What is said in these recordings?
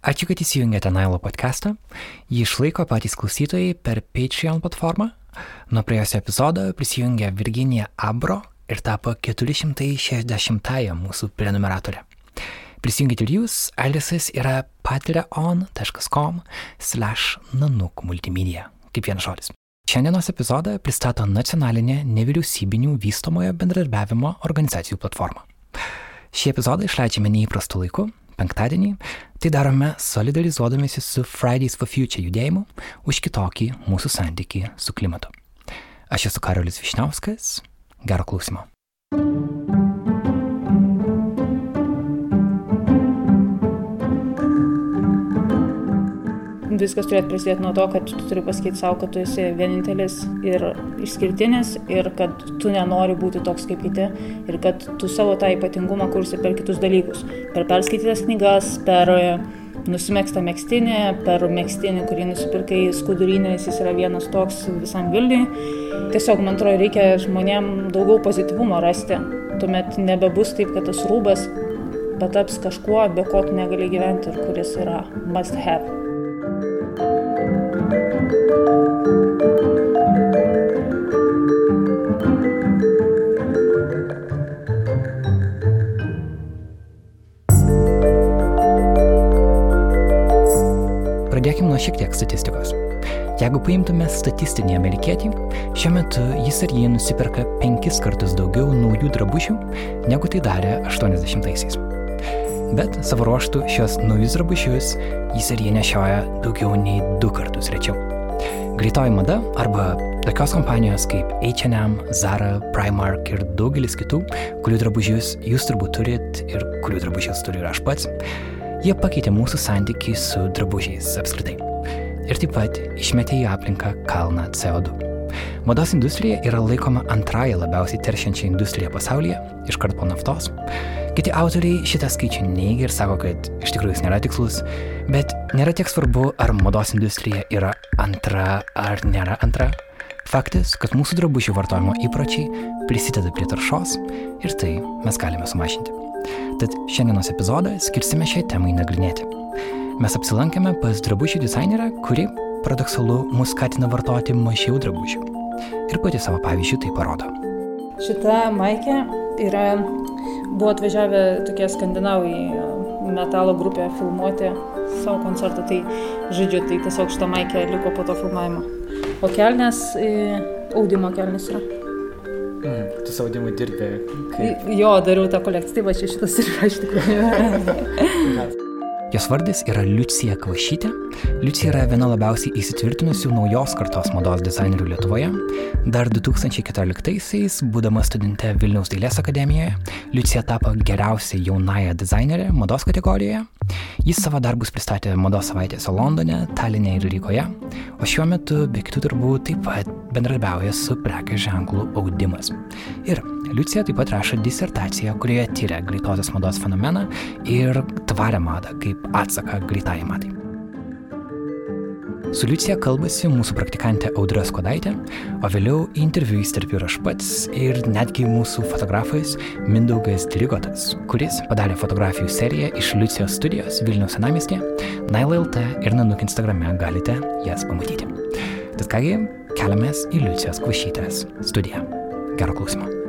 Ačiū, kad įsijungėte Nailo podcastą. Jį išlaiko patys klausytojai per Patreon platformą. Nuo praėjusio epizodo prisijungė Virginija Abro ir tapo 460-ąją mūsų prenumeratorė. Prisijungite ir jūs, adresas yra patreon.com slash nanuk multimedia, kaip vienas žodis. Šiandienos epizodą pristato nacionalinė nevyriausybinių vystomojo bendradarbiavimo organizacijų platforma. Šį epizodą išleidžiame neįprastu laiku, penktadienį. Tai darome solidarizuodamėsi su Fridays for Future judėjimu už kitokį mūsų santykį su klimatu. Aš esu Karolis Višniauskas. Gero klausimo. Viskas turėtų prasidėti nuo to, kad tu turi pasakyti savo, kad tu esi vienintelis ir išskirtinis ir kad tu nenori būti toks kaip kiti ir kad tu savo tą ypatingumą kursi per kitus dalykus. Per perskaitytas knygas, per nusimėgstą mėgstinį, per mėgstinį, kurį nusipirkai skudurinės, jis yra vienas toks visam Vilniui. Tiesiog, man atrodo, reikia žmonėm daugiau pozityvumo rasti. Tuomet nebebus taip, kad tas rūbas pataps kažkuo, be ko tu negali gyventi ir kuris yra must have. Pradėkime nuo šiek tiek statistikos. Jeigu paimtume statistinį amerikietį, šiuo metu jis ar jį nusiperka penkis kartus daugiau naujų drabužių, negu tai darė 80-aisiais. Bet savo ruoštų šios naujus drabužius jis ar jie nešioja daugiau nei du kartus rečiau. Greitoji mada arba tokios kompanijos kaip H&M, Zara, Primark ir daugelis kitų, kurių drabužius jūs turbūt turit ir kurių drabužius turiu ir aš pats, Jie pakeitė mūsų santykį su drabužiais apskritai. Ir taip pat išmetė į aplinką kalną CO2. Mados industrija yra laikoma antrąją labiausiai teršiančią industriją pasaulyje, iškart po naftos. Kiti autoriai šitą skaičių neigia ir sako, kad iš tikrųjų jis nėra tikslus, bet nėra tiek svarbu, ar mados industrija yra antra ar nėra antra. Faktas, kad mūsų drabužių vartojimo įpročiai prisideda prie taršos ir tai mes galime sumažinti. Tad šiandienos epizodą skirsime šiai temai nagrinėti. Mes apsilankėme pas drabužių dizainerę, kuri, paradoksalu, mus skatina vartoti mažiau drabužių. Ir pati savo pavyzdžių tai parodo. Šita maikė yra, buvo atvažiavę tokie skandinavai metalo grupė filmuoti savo koncertą, tai žodžiu, tai tiesiog šitą maikę liko po to filmavimo. O kelnes, audimo kelnes yra. Mm, tu savo dimu dirbi. Kaip... Jo, dariau tą kolekciją, tai va čia šitas ir yra iš tikrųjų. Jos vardas yra Liucija Kvašytė. Liucija yra viena labiausiai įsitvirtinusių naujos kartos mados dizainerių Lietuvoje. Dar 2014-aisiais, būdama studente Vilniaus dailės akademijoje, Liucija tapo geriausia jaunąją dizainerė mados kategorijoje. Jis savo darbus pristatė mados savaitėse Londone, Taline ir Rygoje, o šiuo metu be kitų darbų taip pat bendradarbiauja su prekės ženklu Audimas. Ir Liucija taip pat rašo disertaciją, kurioje tyria greitosios mados fenomeną ir tvarę madą kaip atsaką greitai madai. Su Liucija kalbasi mūsų praktikantė Audra Skodaitė, o vėliau interviu įsterpiu ir aš pats, ir netgi mūsų fotografas Mindaugas Dirigotas, kuris padarė fotografijų seriją iš Liucijos studijos Vilniaus senamestėje, NailLT ir Nanuk Instagrame galite jas pamatyti. Tad kągi, keliamės į Liucijos Kvašytės studiją. Gero klausimo.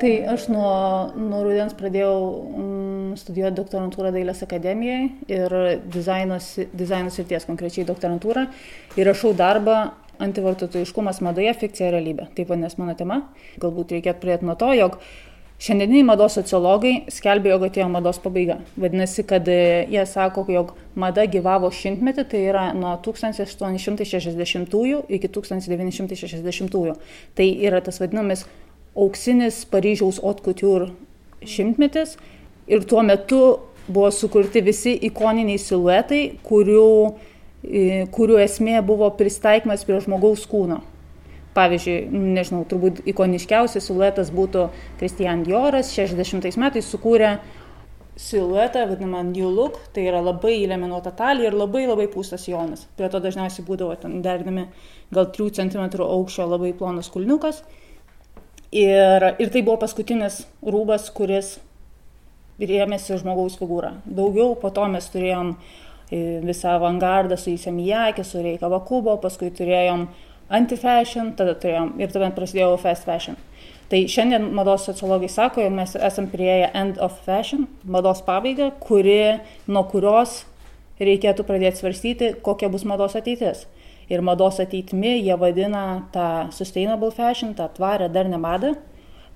Tai aš nuo, nuo rudens pradėjau mm, studijuoti doktorantūrą Dailės akademijoje ir dizaino srities konkrečiai doktorantūrą ir rašau darbą antivartotojiškumas madoje, fikcija ir realybė. Taip vadinasi mano tema. Galbūt reikėtų pradėti nuo to, jog Šiandieniniai mados sociologai skelbia, jog atėjo mados pabaiga. Vadinasi, kad e, jie sako, jog mada gyvavo šimtmetį, tai yra nuo 1860 iki 1960. Tai yra tas vadinamas auksinis Paryžiaus couture šimtmetis ir tuo metu buvo sukurti visi ikoniniai siluetai, kurių, e, kurių esmė buvo pristaikymas prie žmogaus kūno. Pavyzdžiui, nežinau, turbūt ikoniškiausias siluetas būtų Christian Dioras 60 metais sukūrė siluetą, vadinamą New Look, tai yra labai įleminuota talija ir labai labai pūstas jonas. Prie to dažniausiai būdavo ten derinami gal 3 cm aukščio labai plonas kulniukas. Ir, ir tai buvo paskutinis rūbas, kuris rėmėsi žmogaus figūra. Daugiau po to mes turėjom e, visą avangardą su Įsemijakė, su Reika Vakubo, paskui turėjom anti-fashion, tada turėjom ir tuomet prasidėjo fast fashion. Tai šiandien mados sociologai sako, jog mes esam prieėję end of fashion, mados pabaigą, kuri, nuo kurios reikėtų pradėti svarstyti, kokia bus mados ateitis. Ir mados ateitimi jie vadina tą sustainable fashion, tą tvarę darnę madą.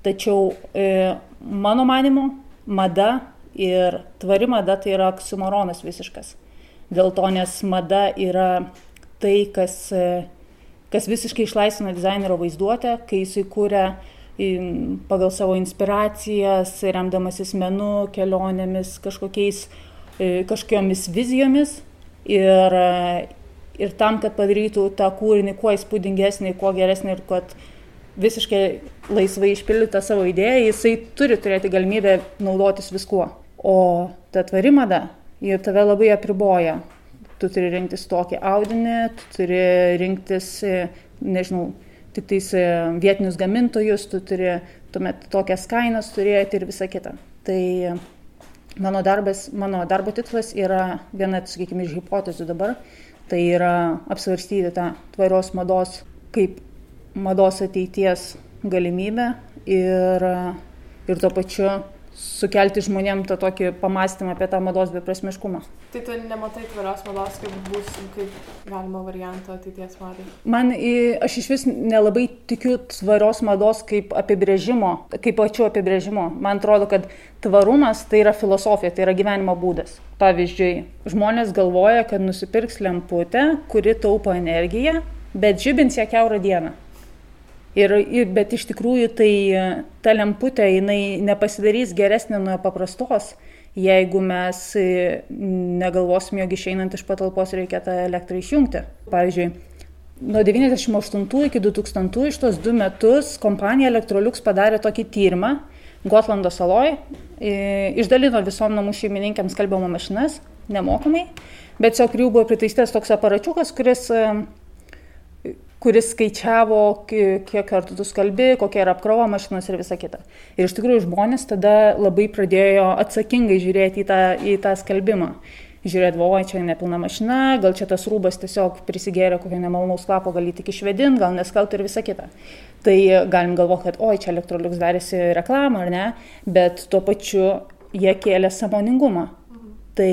Tačiau e, mano manimu, mada ir tvari mada tai yra oksimoronas visiškas. Dėl to, nes mada yra tai, kas, e, kas visiškai išlaisvina dizainerio vaizduotę, kai jisai kūrė pagal savo inspiracijas, remdamasis menu, kelionėmis, kažkokiais, e, kažkokiomis vizijomis. Ir, ir tam, kad padarytų tą kūrinį kuo įspūdingesnį, kuo geresnį ir kad visiškai laisvai išpildytą savo idėją, jisai turi turėti galimybę naudotis viskuo. O ta tvari mada, ji tave labai apriboja. Tu turi rinktis tokį audinį, tu turi rinktis, e, nežinau, tik tais e, vietinius gamintojus, tu turi tuomet tokias kainas turėti ir visa kita. Tai mano, darbas, mano darbo tikslas yra viena, sakykime, iš hipotezių dabar, tai yra apsvarstyti tą tvarios mados kaip mados ateities galimybę ir, ir tuo pačiu sukelti žmonėm tą tokį pamastymą apie tą mados beprasmiškumą. Tai tu nematai tvarios mados kaip bus, kaip galima varianto ateities madai? Man, aš iš vis nelabai tikiu tvarios mados kaip apibrėžimo, kaip pačiu apibrėžimo. Man atrodo, kad tvarumas tai yra filosofija, tai yra gyvenimo būdas. Pavyzdžiui, žmonės galvoja, kad nusipirks lemputę, kuri taupo energiją, bet žibins ją keurą dieną. Ir, ir, bet iš tikrųjų tai ta lemputė, jinai nepasidarys geresnė nuo paprastos, jeigu mes e, negalvosim, jog išeinant iš patalpos reikia tą elektrą išjungti. Pavyzdžiui, nuo 98 iki 2000 iš tos du metus kompanija Electrolux padarė tokį tyrimą Gotlando saloj, e, išdalino visom namų šeimininkėms kalbamo mašinas nemokamai, bet tiesiog jų buvo pritaistas toks aparačiukas, kuris e, kuris skaičiavo, kiek kartų tu skalbi, kokia yra apkrova mašinos ir visa kita. Ir iš tikrųjų žmonės tada labai pradėjo atsakingai žiūrėti į tą, į tą skalbimą. Žiūrėdavo, oi, čia nepilna mašina, gal čia tas rūbas tiesiog prisigėrė kokio nemalonaus kvapo, gal jį tik išvedin, gal neskalt ir visa kita. Tai galim galvoti, kad oi, čia Electrolux darėsi reklamą ar ne, bet tuo pačiu jie kėlė samoningumą. Tai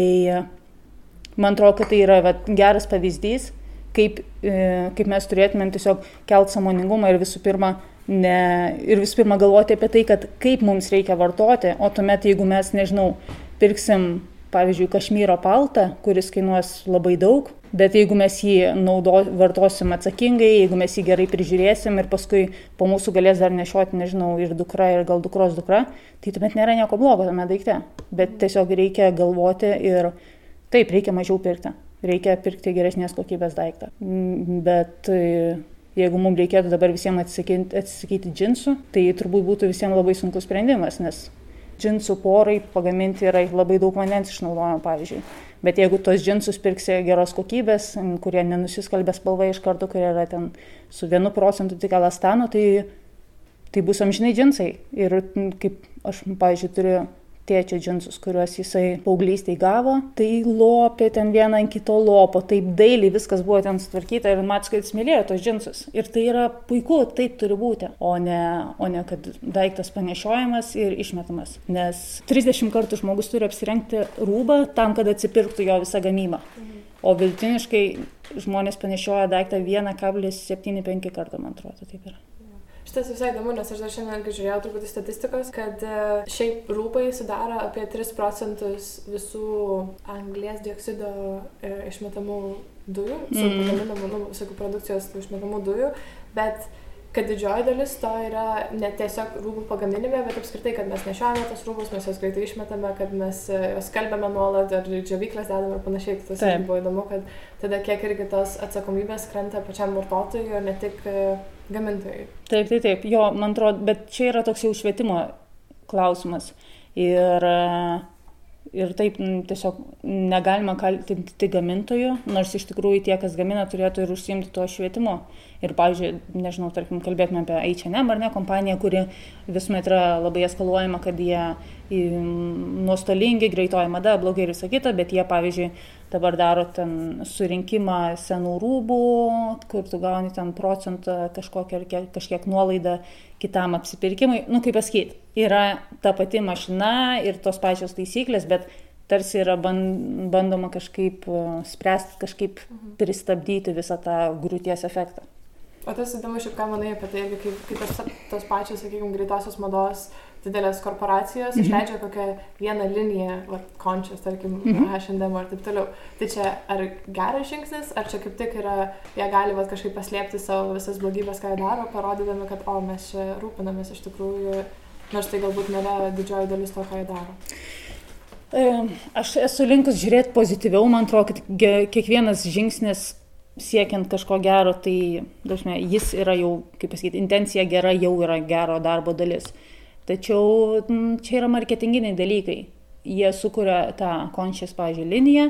man atrodo, kad tai yra va, geras pavyzdys, kaip, e, kaip mes turėtumėm tiesiog kelt samoningumą ir visų pirma, ne, ir visų pirma galvoti apie tai, kad kaip mums reikia vartoti, o tuomet, jeigu mes, nežinau, pirksim, pavyzdžiui, kašmyro paltą, kuris kainuos labai daug, bet jeigu mes jį naudo, vartosim atsakingai, jeigu mes jį gerai prižiūrėsim ir paskui po mūsų galės dar nešioti, nežinau, ir dukra, ir gal dukros dukra, tai tuomet nėra nieko blogo tame daikte, bet tiesiog reikia galvoti ir taip, reikia mažiau pirkti reikia pirkti geresnės kokybės daiktą. Mm, bet e, jeigu mums reikėtų dabar visiems atsisakyti, atsisakyti džinsų, tai turbūt būtų visiems labai sunkus sprendimas, nes džinsų porai pagaminti yra labai daug vandens išnaudojama, pavyzdžiui. Bet jeigu tos džinsus pirksi geros kokybės, kurie nenusiskalbė spalva iš karto, kurie yra ten su vienu procentu tik elastano, tai, tai bus amžinai džinsai. Ir kaip aš, pavyzdžiui, turiu tėčio džinsus, kuriuos jisai paauglystėje gavo, tai lopė ten vieną ant kito lopo, taip dailiai viskas buvo ten sutvarkyta ir matys, kad jis mylėjo tos džinsus. Ir tai yra puiku, taip turi būti, o ne, o ne kad daiktas panešiojamas ir išmetamas. Nes 30 kartų žmogus turi apsirengti rūbą tam, kad atsipirktų jo visą gamybą. O vidutiniškai žmonės panešioja daiktą 1,75 kartą, man atrodo, taip yra. Šitas visai įdomu, nes aš dar šiandien žiūrėjau truputį statistikos, kad e, šiaip rūpai sudaro apie 3 procentus visų anglės dioksido e, išmetamų dujų, mm. pagaminamų, nu, visokių produkcijos išmetamų dujų, bet kad didžioji dalis to yra ne tiesiog rūbų pagaminime, bet apskritai, kad mes nešiojame tos rūbus, mes juos greitai išmetame, kad mes e, juos kalbame nuolat ar džiavyklės dedame ir panašiai. Tas Taip. buvo įdomu, kad tada kiek irgi tos atsakomybės krenta pačiam vartotojui, o ne tik e, gamintojui. Taip, taip, taip, jo, man atrodo, bet čia yra toks jau švietimo klausimas. Ir, ir taip tiesiog negalima kaltinti gamintojų, nors iš tikrųjų tie, kas gamina, turėtų ir užsiimti tuo švietimu. Ir, pavyzdžiui, nežinau, tarkim, kalbėtume apie H&M ar ne kompaniją, kuri visuomet yra labai eskaluojama, kad jie nuostolingi, greitoji mada, blogai ir visą kitą, bet jie, pavyzdžiui, dabar daro ten surinkimą senų rūbų, kur tu gauni ten procentą kažkokią ar kažkiek nuolaidą kitam apsipirkimui. Nu, kaip pasakyti, yra ta pati mašina ir tos pačios taisyklės, bet tarsi yra bandoma kažkaip spręsti, kažkaip mhm. pristabdyti visą tą grūties efektą. O tas įdomu, šiaip ką manai apie tai, kaip, kaip tos, tos pačios, sakykime, greitosios mados didelės korporacijos mm -hmm. išleidžia kokią vieną liniją, va, končias, tarkim, mm -hmm. H&M ar taip toliau. Tai čia ar geras žingsnis, ar čia kaip tik yra, jie gali va, kažkaip paslėpti savo visas blogybės, ką jie daro, parodydami, kad, o, mes čia rūpinamės iš tikrųjų, nors tai galbūt nėra didžioji dalis to, ką jie daro. Aš esu linkus žiūrėti pozityviau, man atrodo, kad kiekvienas žingsnis siekiant kažko gero, tai dažnai jis yra jau, kaip pasakyti, intencija gera jau yra gero darbo dalis. Tačiau čia yra marketinginiai dalykai. Jie sukuria tą končias, pažiūrėjau, liniją,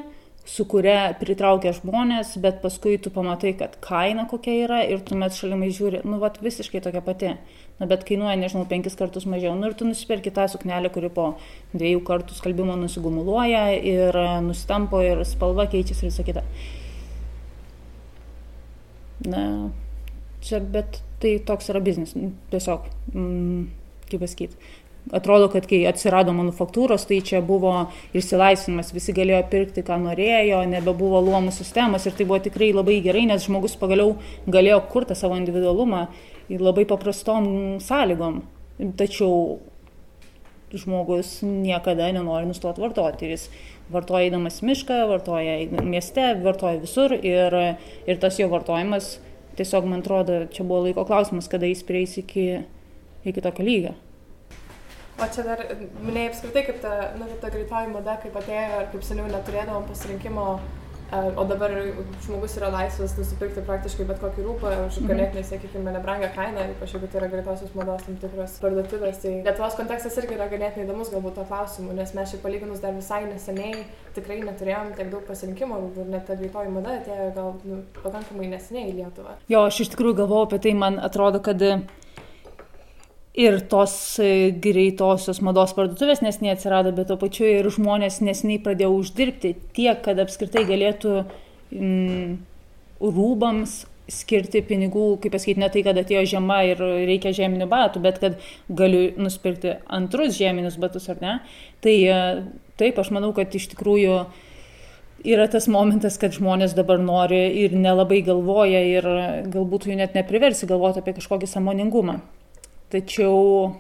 su kuria pritraukia žmonės, bet paskui tu pamatai, kad kaina kokia yra ir tuomet šalimai žiūri, nu, vat visiškai tokia pati. Na, bet kainuoja, nežinau, penkis kartus mažiau. Nu, ir tu nusipirki tą suknelę, kuri po dviejų kartų skalbimo nusigumuluoja ir nustampo ir spalva keičiasi ir visą kitą na, čia, bet tai toks yra biznis, tiesiog, mm, kaip pasakyti. Atrodo, kad kai atsirado manufaktūros, tai čia buvo išsilaisvinimas, visi galėjo pirkti, ką norėjo, nebebuvo luomų sistemos ir tai buvo tikrai labai gerai, nes žmogus pagaliau galėjo kurti savo individualumą labai paprastom sąlygom. Tačiau žmogus niekada nenori nustoti vartoti. Jis vartoja eidamas mišką, vartoja mieste, vartoja visur ir, ir tas jo vartojimas tiesiog, man atrodo, čia buvo laiko klausimas, kada jis prieis iki, iki tokio lygio. O čia dar minėjai apskritai, kaip ta, nu, ta greitoji mada, kaip atėjo, ar kaip seniau neturėdavom pasirinkimo O dabar žmogus yra laisvas nusipirkti praktiškai bet kokį rūbą už mhm. ganėtinai, sakykime, nebrangę kainą, ypač jeigu tai yra greitosios mados tam tikros parduotuvės. Tai Lietuvos kontekstas irgi yra ganėtinai įdomus galbūt to klausimu, nes mes šiaip palyginus dar visai neseniai tikrai neturėjom tiek daug pasirinkimo rūbų ir net ta greitoji mada atėjo gal nu, pakankamai neseniai į Lietuvą. Jo, aš iš tikrųjų galvojau apie tai, man atrodo, kad ir tos e, greitosios mados parduotuvės nesiniai atsirado, bet to pačiu ir žmonės nesiniai pradėjo uždirbti tiek, kad apskritai galėtų mm, rūbams skirti pinigų, kaip pasakyti, ne tai, kad atėjo žiema ir reikia žieminių batų, bet kad galiu nusipirkti antrus žieminius batus ar ne. Tai e, taip, aš manau, kad iš tikrųjų yra tas momentas, kad žmonės dabar nori ir nelabai galvoja ir galbūt jų net nepriversi galvoti apie kažkokį samoningumą. Tačiau,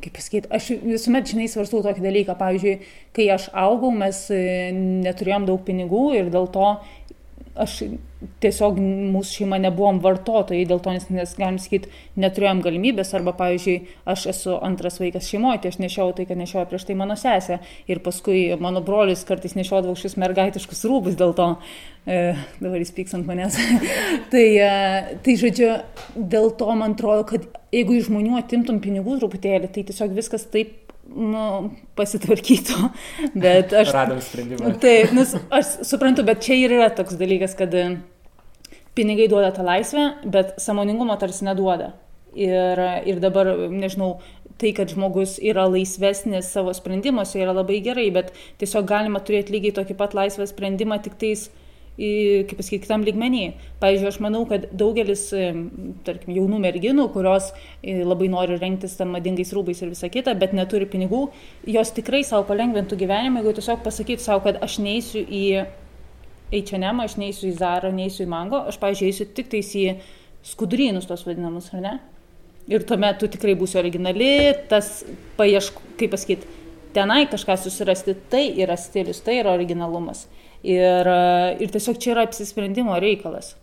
kaip pasakyti, aš visuomet, žinai, svarstau tokį dalyką. Pavyzdžiui, kai aš augau, mes e, neturėjom daug pinigų ir dėl to aš tiesiog mūsų šeima nebuvom vartotojai, dėl to, nes, nes galim sakyti, neturėjom galimybės, arba, pavyzdžiui, aš esu antras vaikas šeimoje, tai aš nešiau tai, kad nešiojo prieš tai mano sesė, ir paskui mano brolis kartais nešiodavo šis mergaitiškus rūbus, dėl to e, dabar jis pyks ant manęs. tai, e, tai, žodžiu, dėl to man atrodo, kad jeigu iš žmonių atimtum pinigų truputėlį, tai tiesiog viskas taip nu, pasitvarkytų. Bet aš... Radom sprendimą. Taip, nes aš suprantu, bet čia ir yra toks dalykas, kad e, pinigai duoda tą laisvę, bet samoningumo tarsi neduoda. Ir, ir dabar, nežinau, tai, kad žmogus yra laisvesnis savo sprendimuose, yra labai gerai, bet tiesiog galima turėti lygiai tokį pat laisvą sprendimą, tik tais kaip pasakyti, kitam lygmenį. Pavyzdžiui, aš manau, kad daugelis, tarkim, jaunų merginų, kurios labai nori rengtis tam madingais rūbais ir visa kita, bet neturi pinigų, jos tikrai savo palengvintų gyvenimą, jeigu tiesiog pasakytų savo, kad aš neįsiu į H&M, aš neįsiu į Zara, neįsiu į Mango, aš, pavyzdžiui, eisiu tik tais į skudrynus tos vadinamus, ar ne? Ir tuomet tu tikrai būsi originali, tas paiešk, kaip pasakyti, tenai kažką susirasti, tai yra stilius, tai yra originalumas. Ir, ir tiesiog čia yra apsisprendimo reikalas.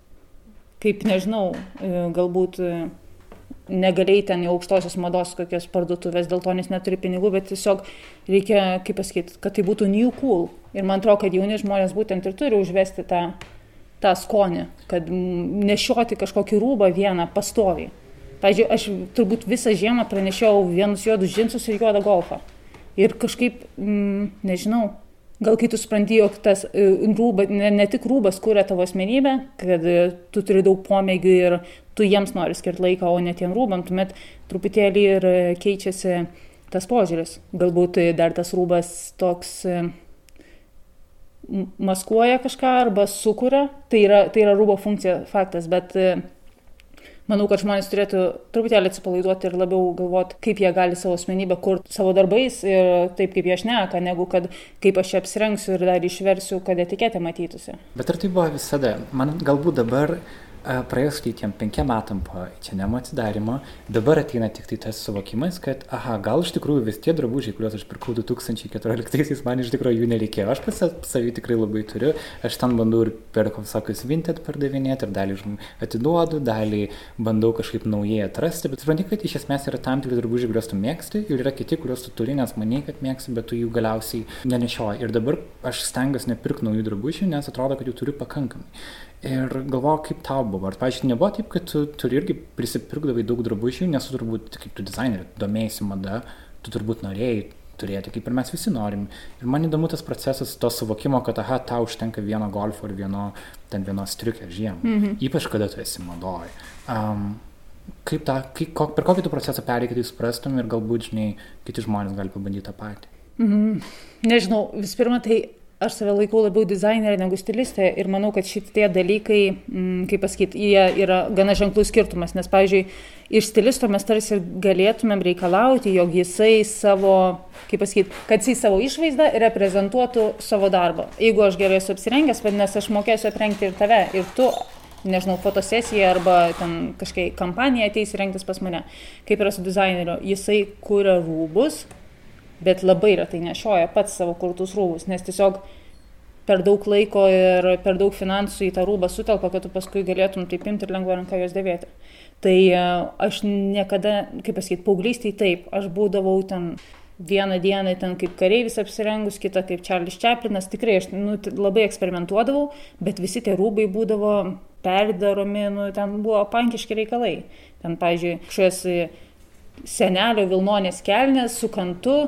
Kaip nežinau, e, galbūt e, negaliai ten į aukštosios mados kokios parduotuvės dėl to, nes neturi pinigų, bet tiesiog reikia, kaip pasakyti, kad tai būtų new cool. Ir man atrodo, kad jauni žmonės būtent ir turi užvesti tą, tą skonį, kad nešioti kažkokį rūbą vieną pastoviai. Pavyzdžiui, aš turbūt visą žiemą pranešiau vienus juodus džinsus ir juodą golfą. Ir kažkaip, mm, nežinau, gal kai tu supranti, jog tas e, rūbas, ne, ne tik rūbas kūrė tavo asmenybę, kad e, tu turi daug pomėgių ir tu jiems nori skirti laiką, o ne tiem rūbam, tuomet truputėlį ir e, keičiasi tas požiūris. Galbūt dar tas rūbas toks maskuoja kažką arba sukuria, tai yra, tai yra rūbo funkcija faktas, bet manau, kad žmonės turėtų truputėlį atsipalaiduoti ir labiau galvoti, kaip jie gali savo asmenybę kurti savo darbais ir taip, kaip jie šneka, negu kad kaip aš čia apsirengsiu ir dar išversiu, kad etiketė matytųsi. Bet ar tai buvo visada? Man galbūt dabar praėjus tai tiem penkiem metam po H&M atsidarimo, dabar ateina tik tai tas suvokimas, kad, aha, gal iš tikrųjų vis tie drabužiai, kuriuos aš pirkau 2014-aisiais, man iš tikrųjų jų nereikėjo. Aš pats savį tikrai labai turiu, aš ten bandau ir per visokius vinted pardavinėti, ir dalį atiduodu, dalį bandau kažkaip naujai atrasti, bet supranti, kad iš esmės yra tam tikri drabužiai, kuriuos tu mėgsti, ir yra kiti, kuriuos tu turi, nes maniai, kad mėgsti, bet tu jų galiausiai nenešioji. Ir dabar aš stengiuosi nepirkti naujų drabužių, nes atrodo, kad jų turiu pakankamai. Ir galvoju, kaip tau buvo. Ar, pažiūrėjau, nebuvo taip, kad tu turi irgi prisipirkdavai daug drabužių, nes tu turbūt, kaip tu dizainerį, domėjai mada, tu turbūt norėjai turėti, kaip ir mes visi norim. Ir man įdomu tas procesas, to suvokimo, kad, aha, tau užtenka vieno golfo ir vieno, ten vienos striukės žiemą. Mm -hmm. Ypač kada tu esi madoj. Um, kaip ta, kaip, kok, per kokį tu procesą perėjai, kad tai suprastum ir galbūt, žinai, kiti žmonės gali pabandyti tą patį. Mm, nežinau, vis pirma, tai aš save laikau labiau dizainerė negu stilistė ir manau, kad šitie dalykai, mm, kaip pasakyti, jie yra gana ženklus skirtumas, nes, pavyzdžiui, iš stilisto mes tarsi galėtumėm reikalauti, jog jisai savo, kaip pasakyti, kad jisai savo išvaizdą reprezentuotų savo darbą. Jeigu aš gerai esu apsirengęs, vadinasi, aš mokėsiu aprengti ir tave, ir tu nežinau, fotosesija arba ten kažkokia kampanija ateis rengtis pas mane. Kaip yra su dizaineriu, jisai kuria rūbus, bet labai retai nešioja pats savo kurtus rūbus, nes tiesiog per daug laiko ir per daug finansų į tą rūbą sutelpa, kad tu paskui galėtum taip imti ir lengvą ranką jos dėvėti. Tai e, aš niekada, kaip pasakyti, paauglystėje taip, aš būdavau ten vieną dieną ten kaip kareivis apsirengus, kitą kaip Čarlis Čaplinas, tikrai aš nu, labai eksperimentuodavau, bet visi tie rūbai būdavo perdaromi, nu, ten buvo pankiški reikalai. Ten, pavyzdžiui, šios senelio Vilnonės kelnės su kantu,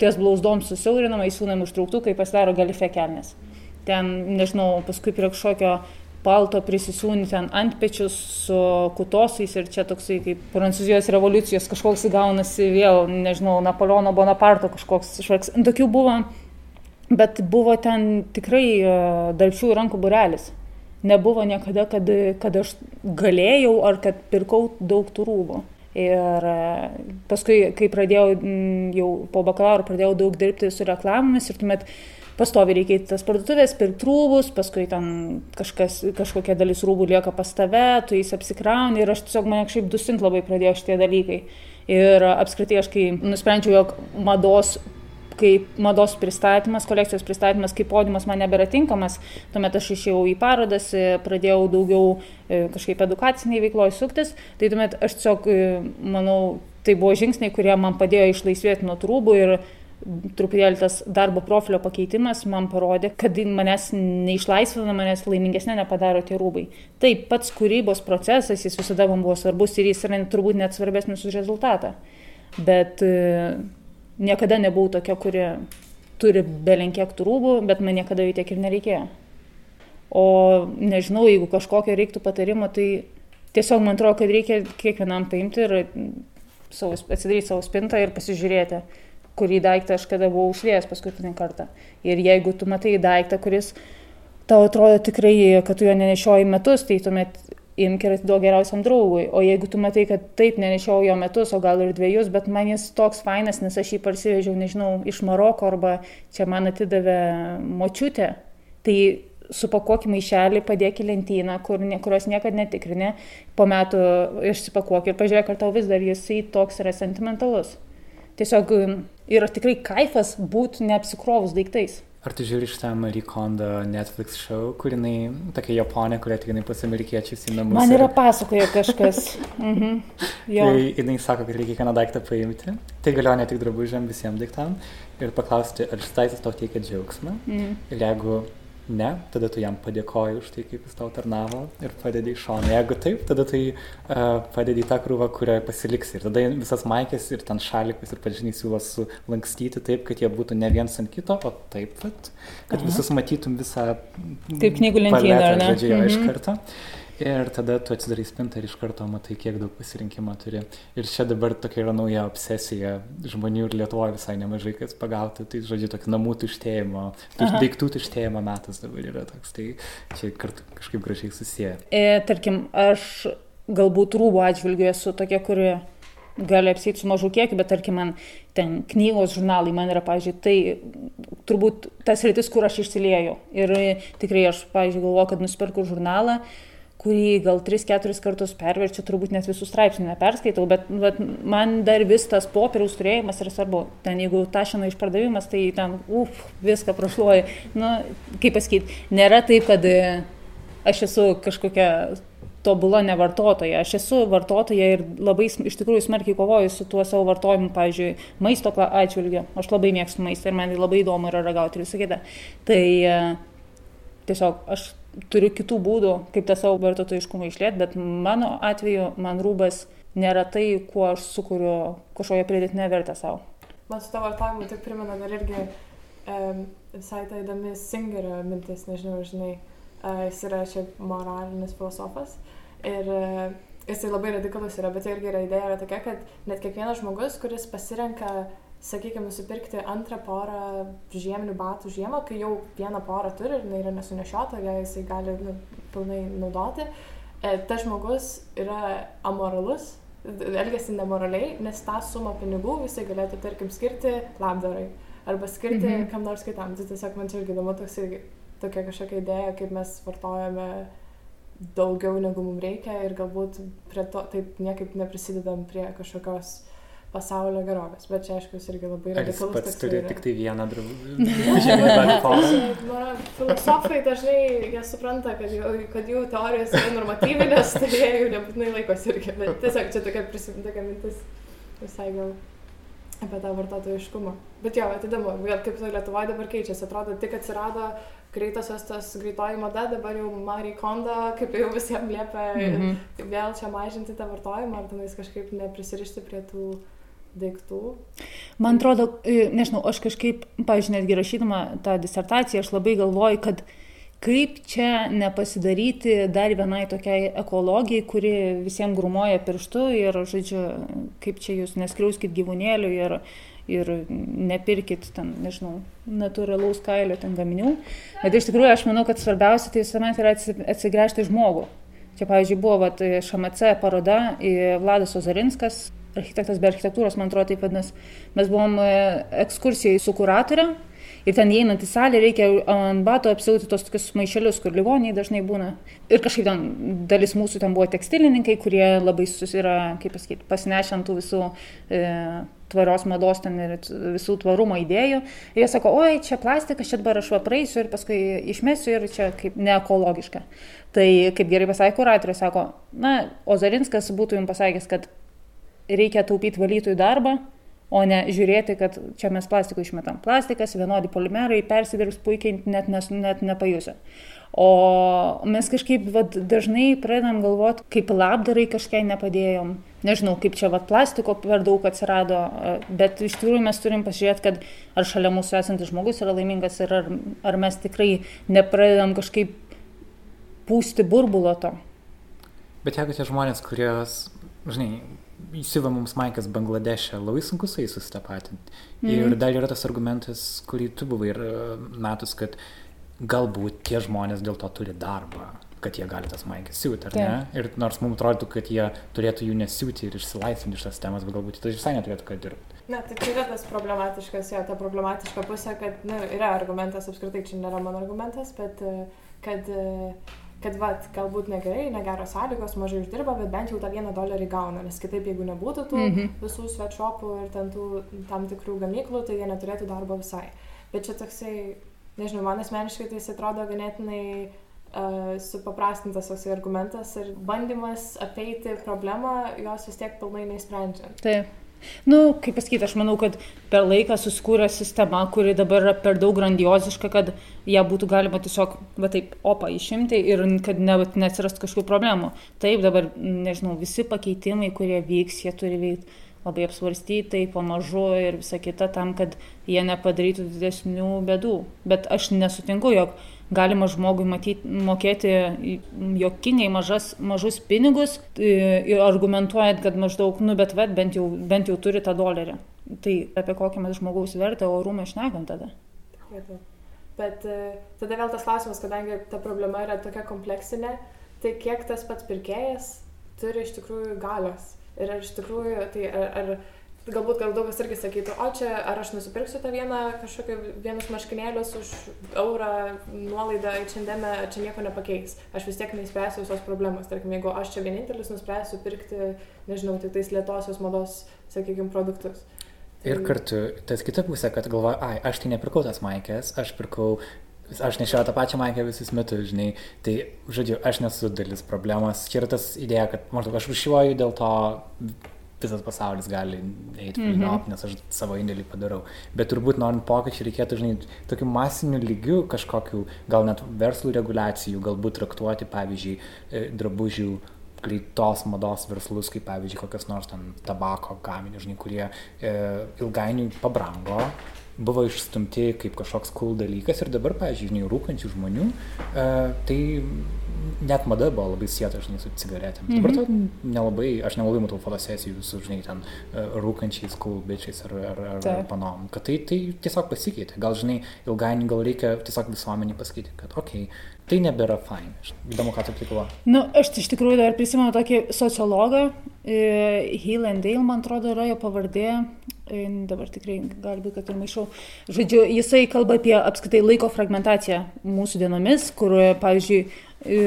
ties blauzdom susiaurinama, įsūnami užtrauktukai, pasidaro galife kelnes. Ten, nežinau, paskui prie kažkokio palto prisisūni ten ant pečius su kutosais ir čia toksai kaip Prancūzijos revoliucijos kažkoks gaunasi vėl, nežinau, Napoleono Bonaparto kažkoks švarks. Tokių buvo, bet buvo ten tikrai e, darbščių rankų burelis. Nebuvo niekada, kad, kad aš galėjau ar kad pirkau daug tų rūbų. Ir e, paskui, kai pradėjau, jau po bakalauro pradėjau daug dirbti su reklamomis ir tuomet pastovi reikia į tas parduotuvės, pirkti rūbus, paskui ten kažkas, kažkokia dalis rūbų lieka pas tave, tu jais apsikrauni ir aš tiesiog mane kažkaip dusint labai pradėjo šitie dalykai. Ir apskritai aš kai nusprendžiau, jog mados kai mados pristatymas, kolekcijos pristatymas, kaip podiumas man nebėra tinkamas, tuomet aš išėjau į parodas, e, pradėjau daugiau e, kažkaip edukaciniai veikloje suktis, tai tuomet aš tiesiog, e, manau, tai buvo žingsniai, kurie man padėjo išlaisvėti nuo trūbų ir truputėlį tas darbo profilio pakeitimas man parodė, kad manęs neišlaisvina, manęs laimingesnė nepadaro tie rūbai. Taip, pats kūrybos procesas, jis visada man buvo svarbus ir jis yra turbūt net svarbesnis už rezultatą. Bet niekada nebuvau tokia, kuri turi belenkiek tų rūbų, bet man niekada jų tiek ir nereikėjo. O nežinau, jeigu kažkokio reiktų patarimo, tai tiesiog man atrodo, kad reikia kiekvienam paimti ir savo, atsidaryti savo spintą ir pasižiūrėti, kurį daiktą aš kada buvau užliejęs paskutinį kartą. Ir jeigu tu matai daiktą, kuris tau atrodo tikrai, kad tu jo nenešioji metus, tai tuomet imk ir atiduok geriausiam draugui. O jeigu tu matai, kad taip nenešiau jo metus, o gal ir dviejus, bet man jis toks fainas, nes aš jį parsivežiau, nežinau, iš Maroko arba čia man atidavė močiutė, tai supakuok maišelį, padėk į lentyną, kur, kurios niekada netikrinė, po metų išsipakuok ir pažiūrėk, ar tau vis dar jisai toks yra sentimentalus. Tiesiog yra tikrai kaifas būti neapsikrovus daiktais. Ar tu žiūri šitą Marie Kondo Netflix show, kur jinai tokia japonė, kurie ateina pas amerikiečius į namus? Man yra ir... pasakoja kažkas. mhm. Jo. Tai jinai sako, kad reikia kiekvieną daiktą paimti. Tai galioja ne tik drabužiam, visiems daiktam. Ir paklausti, ar šis daiktas tau teikia džiaugsmą. Mhm. Ir jeigu ne, tada tu jam padėkoji už tai, kaip jis tau tarnavo ir padedi į šoną. Jeigu taip, tada tai uh, padedi į tą krūvą, kurioje pasiliksi. Ir tada visas maikės ir ten šalikas ir pažiniai siūlo sulankstyti taip, kad jie būtų ne viens ant kito, o taip, kad, kad Aha. visus matytum visą... Kaip knygų lentyną, ne? Žodžiu, mhm. iš karto. Ir tada tu atsidarai spintą ir iš karto matai, kiek daug pasirinkimo turi. Ir čia dabar tokia yra nauja obsesija žmonių ir Lietuvoje visai nemažai kas pagauti. Tai, žodžiu, toks namų tuštėjimo, tuš, daiktų tuštėjimo metas dabar yra toks. Tai čia kartu kažkaip gražiai susiję. E, tarkim, aš galbūt rūbų atžvilgiu esu tokia, kuri gali apsėti su mažu kiekiu, bet tarkim man ten knygos, žurnalai man yra, pavyzdžiui, tai turbūt tas rytis, kur aš išsilieju. Ir tikrai aš, pavyzdžiui, galvoju, kad nusipirku žurnalą, kurį gal 3-4 kartus perverčiu, turbūt net visų straipsnių neperskaitau, bet, bet man dar vis tas popieriaus turėjimas yra svarbu. Ten jeigu tašino išpardavimas, tai ten, uf, viską prašluoju. Na, kaip pasakyti, nėra taip, kad e, aš esu kažkokia tobula nevartotoja. Aš esu vartotoja ir labai iš tikrųjų smarkiai kovoju su tuo savo vartojimu, pavyzdžiui, maisto atžvilgiu. Aš labai mėgstu maistą ir man labai įdomu yra ragauti ir visą kitą. Tai e, tiesiog aš turiu kitų būdų, kaip tą savo vartotojiškumą išlėti, bet mano atveju man rūbas nėra tai, kuo aš sukuriu kažkokią pridėtinę vertę savo. Man su tavo vartojimu tik primena dar irgi um, visai ta įdomi Singerio mintis, nežinau, žinai, uh, jis yra šiaip moralinis filosofas ir uh, jisai labai radikalus yra, bet irgi yra idėja yra tokia, kad net kiekvienas žmogus, kuris pasirenka uh, sakykime, nusipirkti antrą porą žieminių batų žiemą, kai jau vieną porą turi ir jinai yra nesunešiota, ją jisai gali nu, pilnai naudoti, e, tas žmogus yra amoralus, elgesi nemoraliai, nes tą sumą pinigų jisai galėtų, tarkim, skirti labdarai arba skirti mhm. kam nors kitam. Tai tiesiog man čia irgi įdomu tokia kažkokia idėja, kaip mes vartojame daugiau negu mums reikia ir galbūt prie to taip niekaip neprisidedam prie kažkokios pasaulio gerovės. Bet čia, aišku, jis irgi labai radikalus. Jis pats turi yra. tik tai vieną draugą. Filosofai dažnai jie supranta, kad jų, kad jų teorijos yra normatyvinės, tai jie jų nebūtinai laikosi irgi. Bet tiesiog čia tokia prisiminta mintis visai gal apie tą vartotojiškumą. Bet jo, atidamu, kaip Lietuvoje dabar keičiasi, atrodo, tik atsirado greitosios tas greitoji mada, dabar jau Marie Kondo, kaip jau visiems liepia mm -hmm. vėl čia mažinti tą vartojimą, ar tenais kažkaip neprisirišti prie tų daiktų. Man atrodo, e, nežinau, aš kažkaip, pažiūrėjau, netgi rašydama tą disertaciją, aš labai galvoju, kad kaip čia nepasidaryti dar vienai tokiai ekologijai, kuri visiems grumoja pirštu ir, žodžiu, kaip čia jūs neskriauskit gyvūnėlių ir, ir nepirkit ten, nežinau, natūralaus kailio ten gaminių. Bet iš tikrųjų aš manau, kad svarbiausia tai visuomet yra atsigręžti žmogų. Čia, pavyzdžiui, buvo vat, ŠMC paroda Vladas Ozarinskas, architektas be architektūros, man atrodo, taip vadinasi. Mes buvom e, ekskursijai su kuratorė ir ten įeinant į salę reikia ant bato apsiauti tos tokius maišelius, kur livoniai dažnai būna. Ir kažkaip ten dalis mūsų ten buvo tekstilininkai, kurie labai susira, kaip pasakyti, pasinešę ant tų visų e, tvarios mados ten ir visų tvarumo idėjų. Ir jie sako, oi, čia plastikas, čia dabar aš va praeisiu ir paskui išmesiu ir čia kaip neekologiška. Tai kaip gerai pasakė kuratorė, sako, na, Ozarinskas būtų jums pasakęs, kad reikia taupyti valytojų darbą, o ne žiūrėti, kad čia mes plastikų išmetam. Plastikas, vienodi polimerai, persidirbs puikiai, net, nes, net nepajusia. O mes kažkaip vat, dažnai pradedam galvoti, kaip labdarai kažkai nepadėjom. Nežinau, kaip čia vat, plastiko per daug atsirado, bet iš tikrųjų mes turim pasižiūrėti, kad ar šalia mūsų esantis žmogus yra laimingas ir ar, ar mes tikrai nepradedam kažkaip pūsti burbulo to. Bet jeigu tie žmonės, kurios, žinai, įsiva mums Maikas Bangladeše, labai sunku su jais susitapatinti. Mm. Ir dar yra tas argumentas, kurį tu buvai ir e, metus, kad galbūt tie žmonės dėl to turi darbą kad jie gali tas maikės siūti, ar ne? Ir nors mums atrodytų, kad jie turėtų jų nesiūti ir išsilaisvinti iš tas temas, bet galbūt tai visai neturėtų ką dirbti. Na, tai čia yra tas problematiškas, jo, ta problematiška pusė, kad, na, nu, yra argumentas, apskritai čia nėra mano argumentas, bet e, kad kad vat, galbūt negerai, negeros sąlygos, mažai uždirba, bet bent jau tą vieną dolerį gauna, nes kitaip jeigu nebūtų tų mm -hmm. visų sweatshopų ir ten tų tam tikrų gamyklų, tai jie neturėtų darbo visai. Bet čia toksai, nežinau, man asmeniškai tai atrodo ganėtinai uh, supaprastintas toksai argumentas ir bandymas apeiti problemą, jos vis tiek pilnai neįsprendžiant. Taip. Nu, kaip pasakyti, aš manau, kad per laiką susikūrė sistema, kuri dabar yra per daug grandioziška, kad ją būtų galima tiesiog, va taip, opą išimti ir kad ne, neatsirastų kažkokių problemų. Taip, dabar, nežinau, visi pakeitimai, kurie vyks, jie turi veikti labai apsvarstytai, pamažu ir visa kita tam, kad jie nepadarytų didesnių bėdų. Bet aš nesutinku, jog galima žmogui matyti, mokėti jokingai mažas, mažus pinigus, argumentuojant, kad maždaug, nu bet vet, bent jau, bent jau turi tą dolerį. Tai apie kokią mes žmogaus vertę orumą išnekam tada. Bet e, tada vėl tas klausimas, kadangi ta problema yra tokia kompleksinė, tai kiek tas pats pirkėjas turi iš tikrųjų galios. Ir ar iš tikrųjų, tai ar, ar galbūt gal daug kas irgi sakytų, o čia ar aš nusipirksiu tą vieną kažkokį vienus marškinėlius už eurą nuolaidą į šiandieną, čia nieko nepakeis. Aš vis tiek neįspręsiu visos problemos. Tarkim, jeigu aš čia vienintelis nuspręsiu pirkti, nežinau, tai tais lietosios mados, sakykime, produktus. Ir tai- kartu, tas kita pusė, kad galvoju, ai, aš tai nepirkau tas maikės, aš pirkau aš nešioju tą pačią maikę visus metus, žinai, tai, žodžiu, aš nesu dalis problemos. Čia yra tas idėja, kad maždaug aš rušiuoju dėl to visas pasaulis gali eiti mm -hmm. op, nes aš savo indėlį padarau. Bet turbūt norint pokyčių reikėtų, žinai, tokiu masiniu lygiu kažkokiu, gal net verslų reguliacijų, galbūt traktuoti, pavyzdžiui, e, drabužių greitos mados verslus, kaip pavyzdžiui, kokias nors ten tabako gaminius, žinai, kurie e, ilgainiui pabrango, buvo išstumti kaip kažkoks cool dalykas ir dabar, žinai, rūkančių žmonių, e, tai net mada buvo labai sieta, žinai, su cigaretėm. Mm -hmm. Dabar to nelabai, aš nelabai matau fotosesijų su, žinai, ten uh, rūkančiais kulbičiais ar, ar, ar, ar panom. Kad tai, tai tiesiog pasikeitė. Gal, žinai, ilgainiui gal reikia tiesiog visuomenį pasakyti, kad, okei, okay, tai nebėra fain. Įdomu, ką tu aplikuoji. Na, nu, aš iš tikrųjų dar prisimenu tokį sociologą, e, Helen Dale, man atrodo, yra jo pavardė, e, dabar tikrai gali būti, kad ir maišau. Žodžiu, jisai kalba apie apskaitai laiko fragmentaciją mūsų dienomis, kur, pavyzdžiui,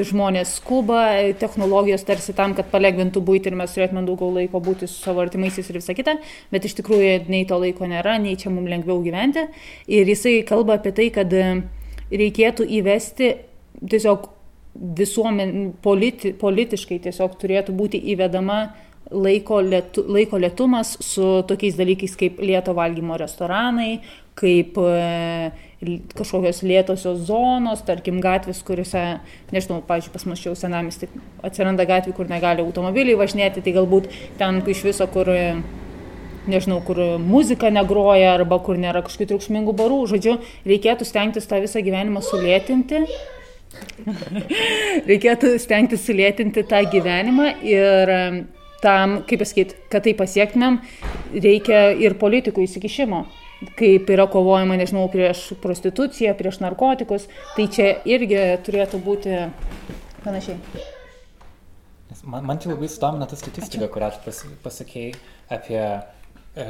žmonės skuba, technologijos tarsi tam, kad palengvintų būti ir mes turėtume daugiau laiko būti su savo artimaisiais ir visa kita, bet iš tikrųjų nei to laiko nėra, nei čia mums lengviau gyventi. Ir jisai kalba apie tai, kad reikėtų įvesti tiesiog visuomen, politi, politiškai tiesiog turėtų būti įvedama laiko, lietu, laiko lietumas su tokiais dalykais kaip lieto valgymo restoranai, kaip e, kažkokios lėtosios zonos, tarkim gatvės, kuriuose, nežinau, pavyzdžiui, pas mus čia jau senamis, tai atsiranda gatvė, kur negali automobiliai važinėti, tai galbūt ten iš viso, kur nežinau, kur muzika negroja arba kur nėra kažkokių triukšmingų barų. Žodžiu, reikėtų stengtis tą visą gyvenimą sulėtinti. reikėtų stengtis sulėtinti tą gyvenimą ir tam, kaip pasakyti, kad tai pasiektumėm, reikia ir politikų įsikišimo kaip yra kovojama, nežinau, prieš prostituciją, prieš narkotikus, tai čia irgi turėtų būti panašiai. Man, man tai labai sudomina ta statistika, kurią tu pas, pasakėjai apie e,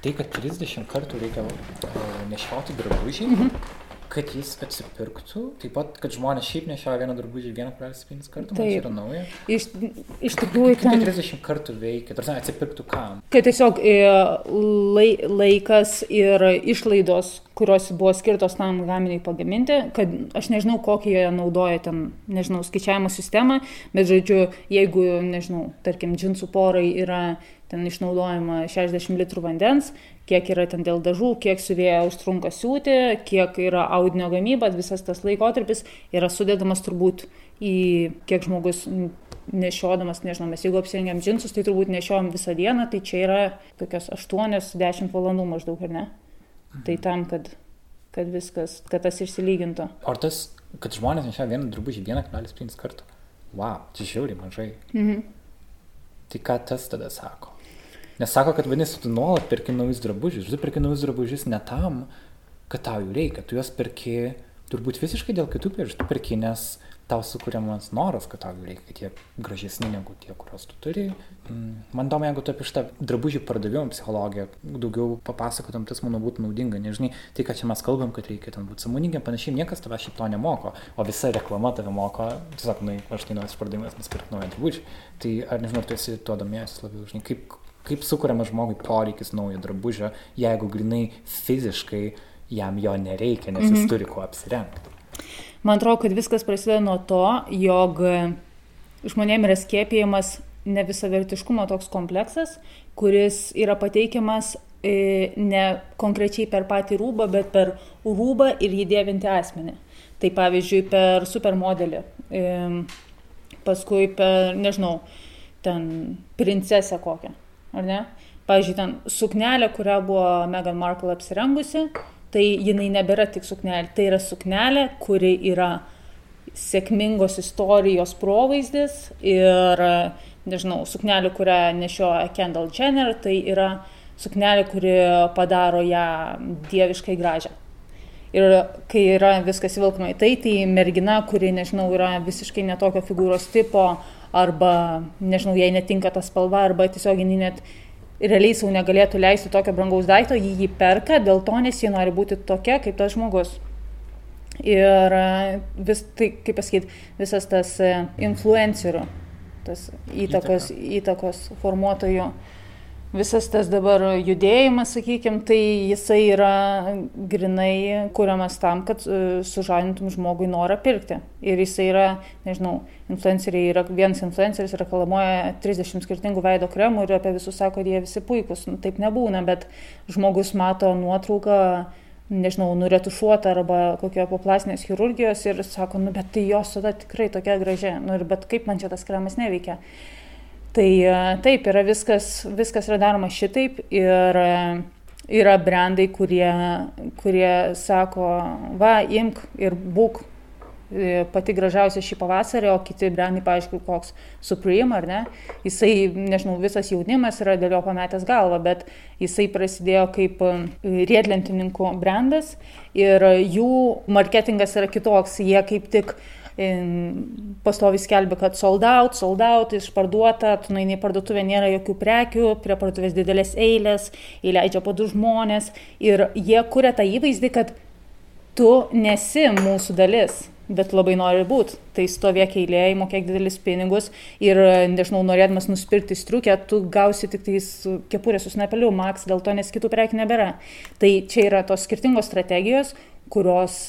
tai, kad 30 kartų reikia e, nešioti drabužį. -hmm kad jis atsipirktų, taip pat, kad žmonės šiaip nešioja vieną drabužį 1,5 kartų, tai yra nauja. Iš, iš tikrųjų, tai ten... 30 kartų veikia, tarsi atsipirktų kam? Kad tiesiog e, lai, laikas ir išlaidos, kurios buvo skirtos tam gaminiui pagaminti, kad aš nežinau, kokį jie naudoja ten, nežinau, skaičiavimo sistemą, bet žodžiu, jeigu, nežinau, tarkim, džinsų porai yra ten išnaudojama 60 litrų vandens, kiek yra ten dėl dažų, kiek siuvėja užtrunka siūti, kiek yra audinio gamyba, visas tas laikotarpis yra sudėdamas turbūt į kiek žmogus nešiodamas, nežinau, mes jeigu apsirengiam džinsus, tai turbūt nešiojam visą dieną, tai čia yra tokios 8-10 valandų maždaug, ar ne? Mhm. Tai tam, kad, kad viskas, kad tas išsilygintų. Ar tas, kad žmonės nešioja vieną drabužį 1,5 kartų? Wow, čia žiauriai mažai. Mhm. Tai ką tas tada sako? Nes sako, kad vadinasi, tu nuolat perki naujus drabužius. Tu perki naujus drabužius ne tam, kad tau jų reikia. Tu juos perki turbūt visiškai dėl kitų priežasčių. Tu perki, nes tau sukūriamas noras, kad tau jų reikia, kad jie gražesni negu tie, kuriuos tu turi. Mm, man įdomu, jeigu tu apie šitą drabužių pardavimo psichologiją daugiau papasakotum, tas manau būtų naudinga. Nežinai, tai, ką čia mes kalbam, kad reikia ten būti samoningiam, panašiai niekas tavęs šito nemoko, o visa reklama tave moko, tiesiog, na, aš tai naujas pardavimas, nusipirkti naują drabužį. Tai ar nežinau, tu esi tuo domėjęs labiau, žinai, kaip, kaip sukuriamas žmogui poreikis naujo drabužio, jeigu grinai fiziškai jam jo nereikia, nes jis -hmm. turi kuo apsirengti. Man atrodo, kad viskas prasideda nuo to, jog žmonėm yra skėpėjimas nevisavertiškumo toks kompleksas, kuris yra pateikiamas e, ne konkrečiai per patį rūbą, bet per rūbą ir jį dėvinti asmenį. Tai pavyzdžiui, per supermodelį, e, paskui per, nežinau, ten princesę kokią, ar ne? Pavyzdžiui, ten suknelė, kurią buvo Meghan Markle apsirengusi, tai jinai nebėra tik suknelė, tai yra suknelė, kuri yra sėkmingos istorijos provaizdis ir, nežinau, suknelė, kurią nešioja Kendall Jenner, tai yra suknelė, kuri padaro ją dieviškai gražią. Ir kai yra viskas vilkama į tai, tai mergina, kuri, nežinau, yra visiškai netokio figūros tipo, arba, nežinau, jai netinka ta spalva, arba tiesiog jinai net realiai savo negalėtų leisti tokio brangaus daikto, jį jį perka dėl to, nes ji nori būti tokia kaip tas žmogus. Ir e, vis, tai, kaip pasakyti, visas tas e, influencerių, tas įtakos, Įtaka. įtakos formuotojų visas tas dabar judėjimas, sakykime, tai jisai yra grinai kuriamas tam, kad e, sužadintum žmogui norą pirkti. Ir jisai yra, nežinau, influenceriai yra, vienas influenceris reklamuoja 30 skirtingų veido kremų ir apie visus sako, jie visi puikūs. Nu, taip nebūna, bet žmogus mato nuotrauką nežinau, nuretušuota arba kokio po plastinės chirurgijos ir sako, nu bet tai jos tada tikrai tokia graži, nu ir bet kaip man čia tas kremas neveikia. Tai e, taip, yra viskas, viskas yra daroma šitaip ir e, yra brandai, kurie, kurie sako, va, imk ir būk e, pati gražiausia šį pavasarį, o kiti brandai, paaišku, koks Supreme ar ne, jisai, nežinau, visas jaunimas yra dėl jo pametęs galvą, bet jisai prasidėjo kaip riedlentininkų brandas ir jų marketingas yra kitoks, jie kaip tik uh, pastoviai skelbia, kad sold out, sold out, išparduota, tu nueini į parduotuvę, nėra jokių prekių, prie parduotuvės didelės eilės, įleidžia po du žmonės ir jie kuria tą įvaizdį, kad tu nesi mūsų dalis, bet labai nori būti. Tai stovėk eilėje, mokėk didelis pinigus ir, nežinau, norėdamas nusipirkti striukę, tu gausi tik tais kepurę su snapeliu, maks, dėl to nes kitų prekių nebėra. Tai čia yra tos skirtingos strategijos, kurios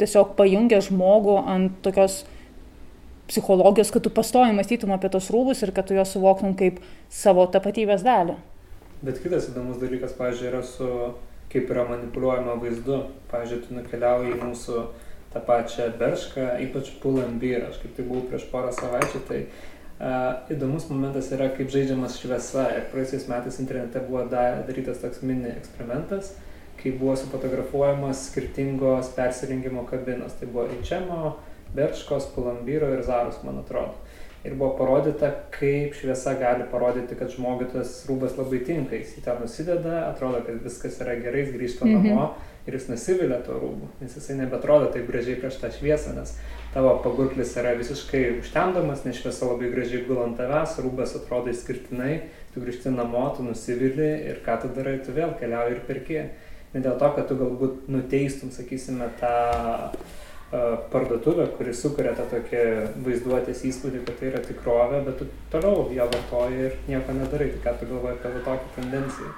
tiesiog pajungia žmogų ant tokios psichologijos, kad tu pastoji mąstytum apie tos rūbus ir kad tu juos suvoktum kaip savo tapatybės dalį. Bet kitas įdomus dalykas, pavyzdžiui, yra su kaip yra manipuliuojama vaizdu. Pavyzdžiui, tu nukeliauji į mūsų tą pačią beršką, ypač Pull&Beer, aš kaip tai buvau prieš porą savaičių, tai uh, įdomus momentas yra, kaip žaidžiamas šviesa. Ir praeisiais metais internete buvo darytas toks mini eksperimentas, uh, kai buvo sufotografuojamos skirtingos persirengimo kabinos. Tai buvo Ičemo, Berčkos, Pulambyro ir Zaros, man atrodo. Ir buvo parodyta, kaip šviesa gali parodyti, kad žmogui tas rūbas labai tinka. Jis į tą nusideda, atrodo, kad viskas yra gerai, jis grįžta mhm. namo ir jis nusivilia to rūbų, nes jisai nebetrodo taip gražiai prieš tą šviesą, nes tavo pagurklis yra visiškai užtemdomas, nes šviesa labai gražiai gula ant tavęs, rūbas atrodo išskirtinai, tu grįžti namo, tu nusivili ir ką tu darai, tu vėl keliauji ir perki ne dėl to, kad tu galbūt nuteistum, sakysime, tą uh, parduotuvę, kuri sukuria tą tokį vaizduotės įspūdį, kad tai yra tikrovė, bet tu toliau ją vartoji ir nieko nedarai. Tai ką tu galvoji apie tokią tendenciją?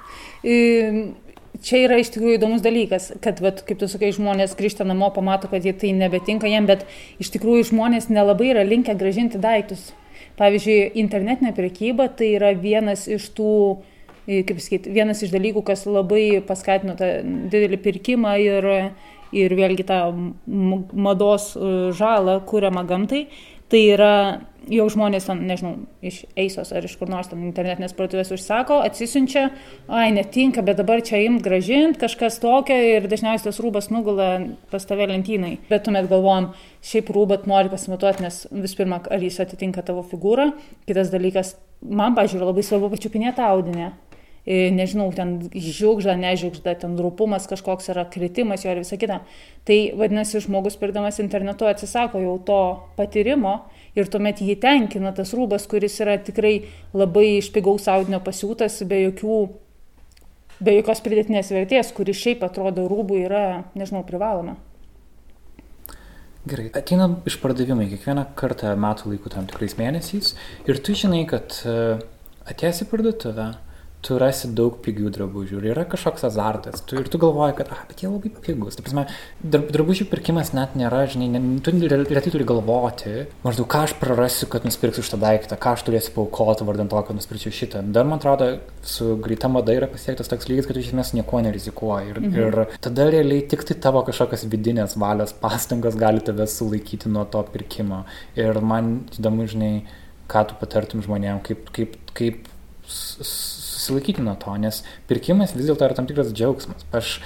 Čia yra iš tikrųjų įdomus dalykas, kad, vat, kaip tu sakai, žmonės grįžta namo, pamato, kad jie tai nebetinka jiem, bet iš tikrųjų žmonės nelabai yra linkę gražinti daiktus. Pavyzdžiui, internetinė prekyba tai yra vienas iš tų uh, kaip sakyti, vienas iš dalykų, kas labai paskatino tą didelį pirkimą ir, ir vėlgi tą mados e, žalą kuriamą gamtai, tai yra jau žmonės, ten, nežinau, iš Eisos ar iš kur nors ten internetinės parduotuvės užsako, atsisiunčia, ai netinka, bet dabar čia imt gražint kažkas tokio ir dažniausiai tas rūbas nugula pas tave lentynai. Bet tuomet galvojam, šiaip rūbat nori pasimatuoti, nes vis pirma, ar jis atitinka tavo figūrą, kitas dalykas, man, pažiūrėjau, labai svarbu pačiupinėti audinę nežinau, ten žiūgžda, nežiūgžda, ten rūpumas kažkoks yra, kritimas jo ir visa kita. Tai vadinasi, žmogus pirkdamas internetu atsisako jau to patyrimo ir tuomet jį tenkina tas rūbas, kuris yra tikrai labai iš pigaus audinio pasiūtas, be jokių be jokios pridėtinės vertės, kuri šiaip atrodo rūbų yra, nežinau, privaloma. Gerai, ateina išpardavimai kiekvieną kartą metų laikų tam tikrais mėnesiais ir tu žinai, kad e, atėjęs į parduotuvę, tu rasi daug pigių drabužių ir yra kažkoks azartas. Tu, ir tu galvoji, kad, ah, bet jie labai pigus. Tai prasme, drabužių pirkimas net nėra, žinai, ne, tu retai turi galvoti, maždaug ką aš prarasiu, kad nusipirksiu šitą daiktą, ką aš turėsiu paukoti vardant to, kad nusipirksiu šitą. Dar man atrodo, su greita mada yra pasiektas toks lygis, kad tu iš esmės nieko nerizikuoji. Ir, mhm. ir tada realiai tik tai tavo kažkokios vidinės valios pastangos gali tave sulaikyti nuo to pirkimo. Ir man įdomu, žinai, ką tu patartum žmonėm, kaip, kaip, kaip susilaikyti nuo to, nes pirkimas vis dėlto yra tam tikras džiaugsmas. Aš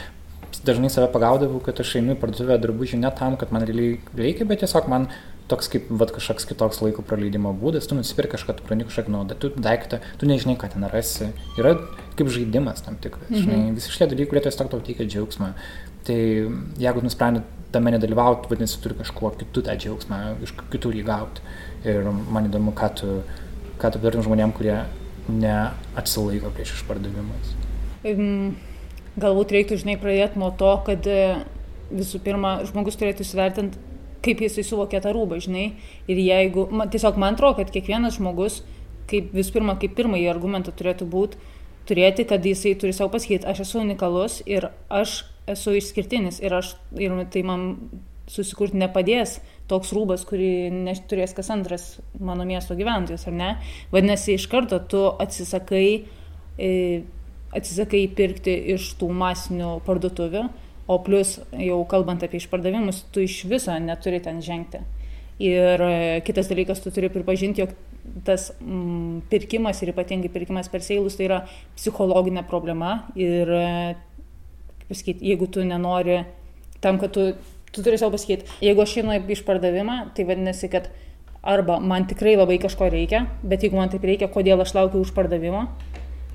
dažnai save pagaudavau, kad aš einu į parduotuvę drabužių ne tam, kad man realiai reikia, bet tiesiog man toks kaip vat, kažkoks kitoks laiko praleidimo būdas, tu nusipirki kažką, tu prani kažkokią naudą, tu daiktą, tu nežinai, ką ten rasi. Yra kaip žaidimas tam tikras. Mhm. Žinai, visi šitie dalykai, kurie tiesiog tau teikia džiaugsmą. Tai jeigu nusprendai tame nedalyvauti, vadinasi, turi kažkuo kitų tą džiaugsmą, iš kitur jį gauti. Ir man įdomu, ką tu, ką tu darai žmonėm, kurie neatsilaiko prieš išpardavimus? Galbūt reiktų, žinai, pradėti nuo to, kad e, visų pirma, žmogus turėtų įsivertinti, kaip jisai suvokia tą rūbą, žinai. Ir jeigu, man, tiesiog man atrodo, kad kiekvienas žmogus, kaip visų pirma, kaip pirmąjį argumentą turėtų būti, turėti, kad jisai turi savo pasakyti, aš esu unikalus ir aš esu išskirtinis ir, aš, ir tai man susikurti nepadės toks rūbas, kurį turės kas antras mano miesto gyventojas, ar ne? Vadinasi, iš karto tu atsisakai, e, atsisakai pirkti iš tų masinių parduotuvių, o plus jau kalbant apie išpardavimus, tu iš viso neturi ten žengti. Ir e, kitas dalykas, tu turi pripažinti, jog tas mm, pirkimas ir ypatingai pirkimas per seilus tai yra psichologinė problema ir, e, kaip pasakyti, jeigu tu nenori, tam, kad tu tu turi savo pasakyti, jeigu aš einu į išpardavimą, tai vadinasi, kad arba man tikrai labai kažko reikia, bet jeigu man taip reikia, kodėl aš laukiu užpardavimo,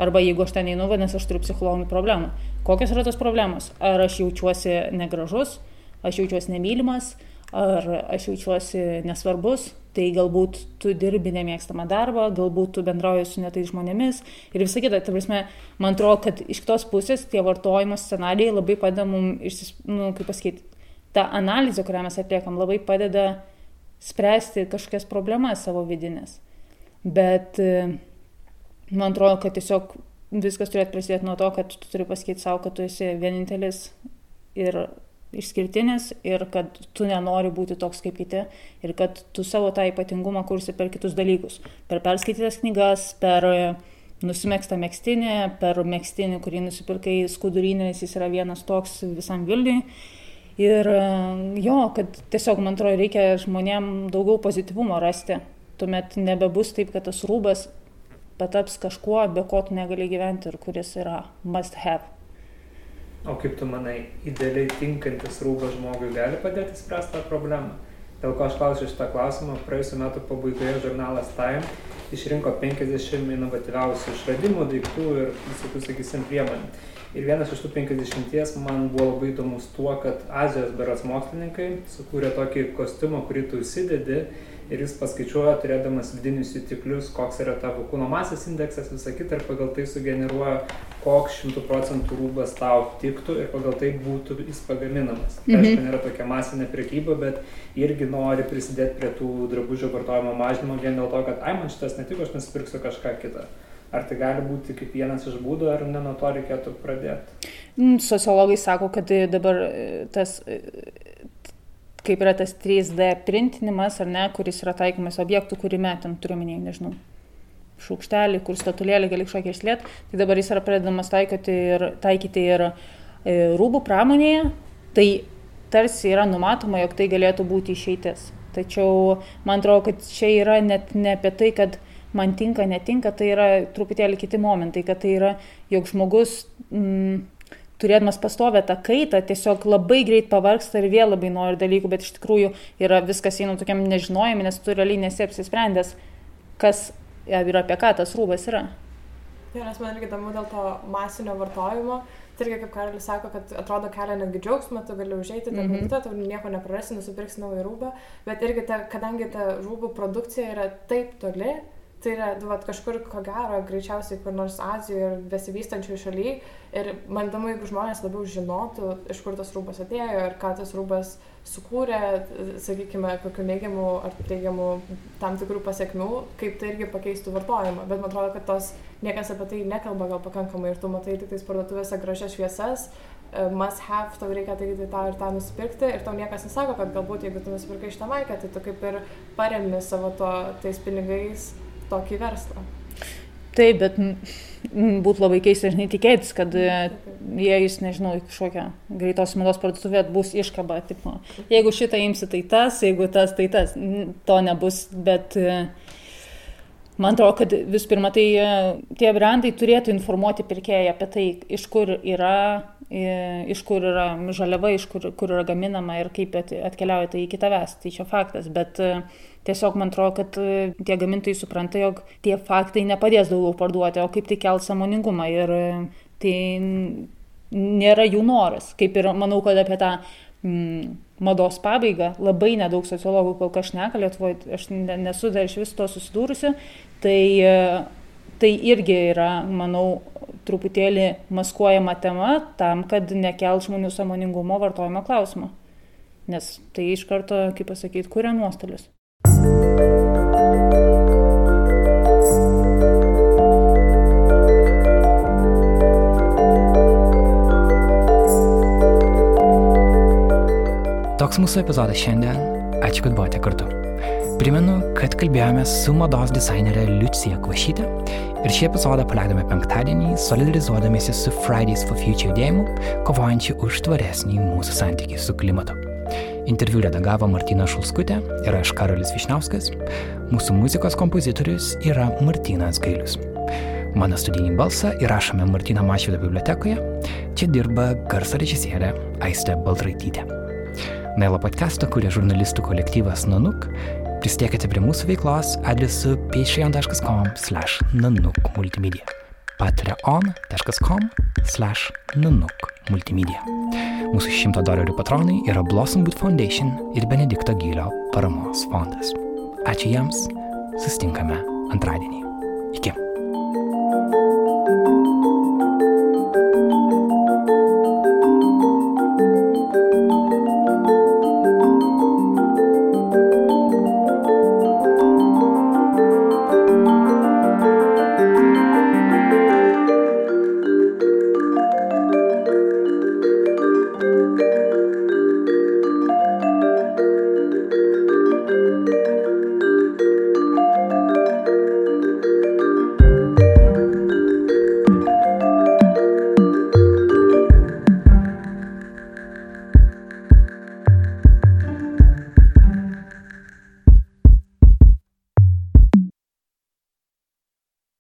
arba jeigu aš ten einu, vadinasi, aš turiu psichologinių problemų. Kokios yra tos problemos? Ar aš jaučiuosi negražus, aš jaučiuosi nemylimas, ar aš jaučiuosi nesvarbus, tai galbūt tu dirbi nemėgstamą darbą, galbūt tu bendrauji su netais žmonėmis ir visą kitą. Tai prasme, man atrodo, kad iš kitos pusės tie vartojimo scenarijai labai padeda mums, nu, kaip pasakyti, ta analizė, kurią mes atliekam, labai padeda spręsti kažkokias problemas savo vidinės. Bet e, man atrodo, kad tiesiog viskas turėtų prasidėti nuo to, kad tu turi pasakyti savo, kad tu esi vienintelis ir išskirtinis ir kad tu nenori būti toks kaip kiti ir kad tu savo tą ypatingumą kursi per kitus dalykus. Per perskaitytas knygas, per e, nusimėgstą mėgstinį, per mėgstinį, kurį nusipirkai skudurinį, jis yra vienas toks visam Vilniui Ir e, jo, kad tiesiog, man atrodo, reikia žmonėm daugiau pozityvumo rasti. Tuomet nebebus taip, kad tas rūbas pataps kažkuo, be ko tu negali gyventi ir kuris yra must have. O kaip tu manai, idealiai tinkantis rūbas žmogui gali padėti spręsti tą problemą? Dėl ko aš klausiu šitą klausimą, praėjusiu metu pabaigoje žurnalas Time išrinko 50 inovatyviausių išradimų, daiktų ir visokių, sakysim, priemonių. Ir vienas iš tų 50 man buvo labai įdomus tuo, kad Azijos beras mokslininkai sukūrė tokį kostiumą, kurį tu įsidedi ir jis paskaičiuoja, turėdamas vidinius jutiklius, koks yra tavo kūno masės indeksas, visą kitą ir pagal tai sugeneruoja, koks šimtų procentų rūbas tau tiktų ir pagal tai būtų jis pagaminamas. Tai mhm. aišku, nėra tokia masinė prekyba, bet irgi nori prisidėti prie tų drabužių vartojimo mažinimo vien dėl to, kad, ai, man šitas netiko, aš nusipirksiu kažką kitą. Ar tai gali būti kaip vienas iš būdų, ar ne nuo to reikėtų pradėti? Mm, sociologai sako, kad dabar e, tas, e, kaip yra tas 3D printinimas, ar ne, kuris yra taikomas objektų kūrime, ten turiu minėjai, nežinau, šaukštelį, kur statulėlį gali kažkokį išlėt, tai dabar jis yra pradedamas taikyti ir, taikyti ir e, rūbų pramonėje, tai tarsi yra numatoma, jog tai galėtų būti išeitis. Tačiau man atrodo, kad čia yra net ne apie tai, kad man tinka, netinka, tai yra truputėlį kiti momentai, kad tai yra, jog žmogus mm, turėdamas pastovę tą kaitą, tiesiog labai greit pavargsta ir vėl labai nori dalykų, bet iš tikrųjų yra viskas eina tokiam nežinojimui, nes tu realiai nesi apsisprendęs, kas ir apie ką tas rūbas yra. Jo, nes man irgi įdomu dėl to masinio vartojimo. Tai irgi, kaip Karolis sako, kad atrodo kelia netgi džiaugsmą, tu gali užeiti, mm -hmm. tu nieko neprarasi, nusipirksi naują rūbą, bet irgi, ta, kadangi ta rūbų produkcija yra taip toli, tai yra, nu, vat, kažkur, ko gero, greičiausiai kur nors Azijoje ir besivystančiųjų šalyje. Ir man įdomu, jeigu žmonės labiau žinotų, iš kur tas rūbas atėjo ir ką tas rūbas sukūrė, sakykime, kokiu neigiamu ar teigiamu tam tikrų pasiekmių, kaip tai irgi pakeistų vartojimą. Bet man atrodo, kad tos niekas apie tai nekalba gal pakankamai ir tu matai tik tais parduotuvėse gražias šviesas, e, must have, tau reikia tai tą ir tą nusipirkti ir tau niekas nesako, kad galbūt jeigu tu nusipirkai šitą maikę, tai tu kaip ir paremi savo to, tais pinigais tokį verslą. Taip, bet būtų labai keista, žinai, tikėtis, kad e, jie, jūs nežinau, kažkokią greitos mados parduotuvę bus iškaba. Tipo, jeigu šitą imsi, tai tas, jeigu tas, tai tas. To nebus, bet uh, Man atrodo, kad vis pirma, tai e, tie brandai turėtų informuoti pirkėją apie tai, iš kur yra, iš kur yra žaliava, iš kur, kur yra gaminama ir kaip atkeliauja tai iki tavęs. Tai čia faktas, bet e, tiesiog man atrodo, kad e, tie gamintojai supranta, jog tie faktai nepadės daugiau parduoti, o kaip tai kelt samoningumą. Ir tai nėra jų noras. Kaip ir manau, kad apie tą mm, mados pabaigą. Labai nedaug sociologų kol kas šneka, Lietuvoje aš nesu dar iš viso to susidūrusi. Tai, tai irgi yra, manau, truputėlį maskuojama tema tam, kad nekelt žmonių samoningumo vartojimo klausimą. Nes tai iš karto, kaip pasakyti, kuria nuostolius. Toks mūsų epizodas šiandien. Ačiū, kad buvote kartu. Primenu, kad kalbėjome su mados dizainerė Liucija Kvašytė ir šį epizodą paleidome penktadienį, solidarizuodamėsi su Fridays for Future judėjimu, kovojančiu už tvaresnį mūsų santykį su klimatu. Interviu redagavo Martina Šulskutė ir aš Karolis Višniauskas. Mūsų muzikos kompozitorius yra Martinas Gailius. Mano studijinį balsą įrašome Martino Mašvido bibliotekoje. Čia dirba garso režisierė Aistė Baltraitytė. Nailo podcastą kuria žurnalistų kolektyvas Nanuk. Pristiekite prie mūsų veiklos adresu patreon.com slash nanuk multimedia. patreon.com slash nanuk multimedia. Mūsų 100 dolerių patronai yra Blossom Boot Foundation ir Benedikto Gylio paramos fondas. Ačiū jiems, sustinkame antradienį. Iki.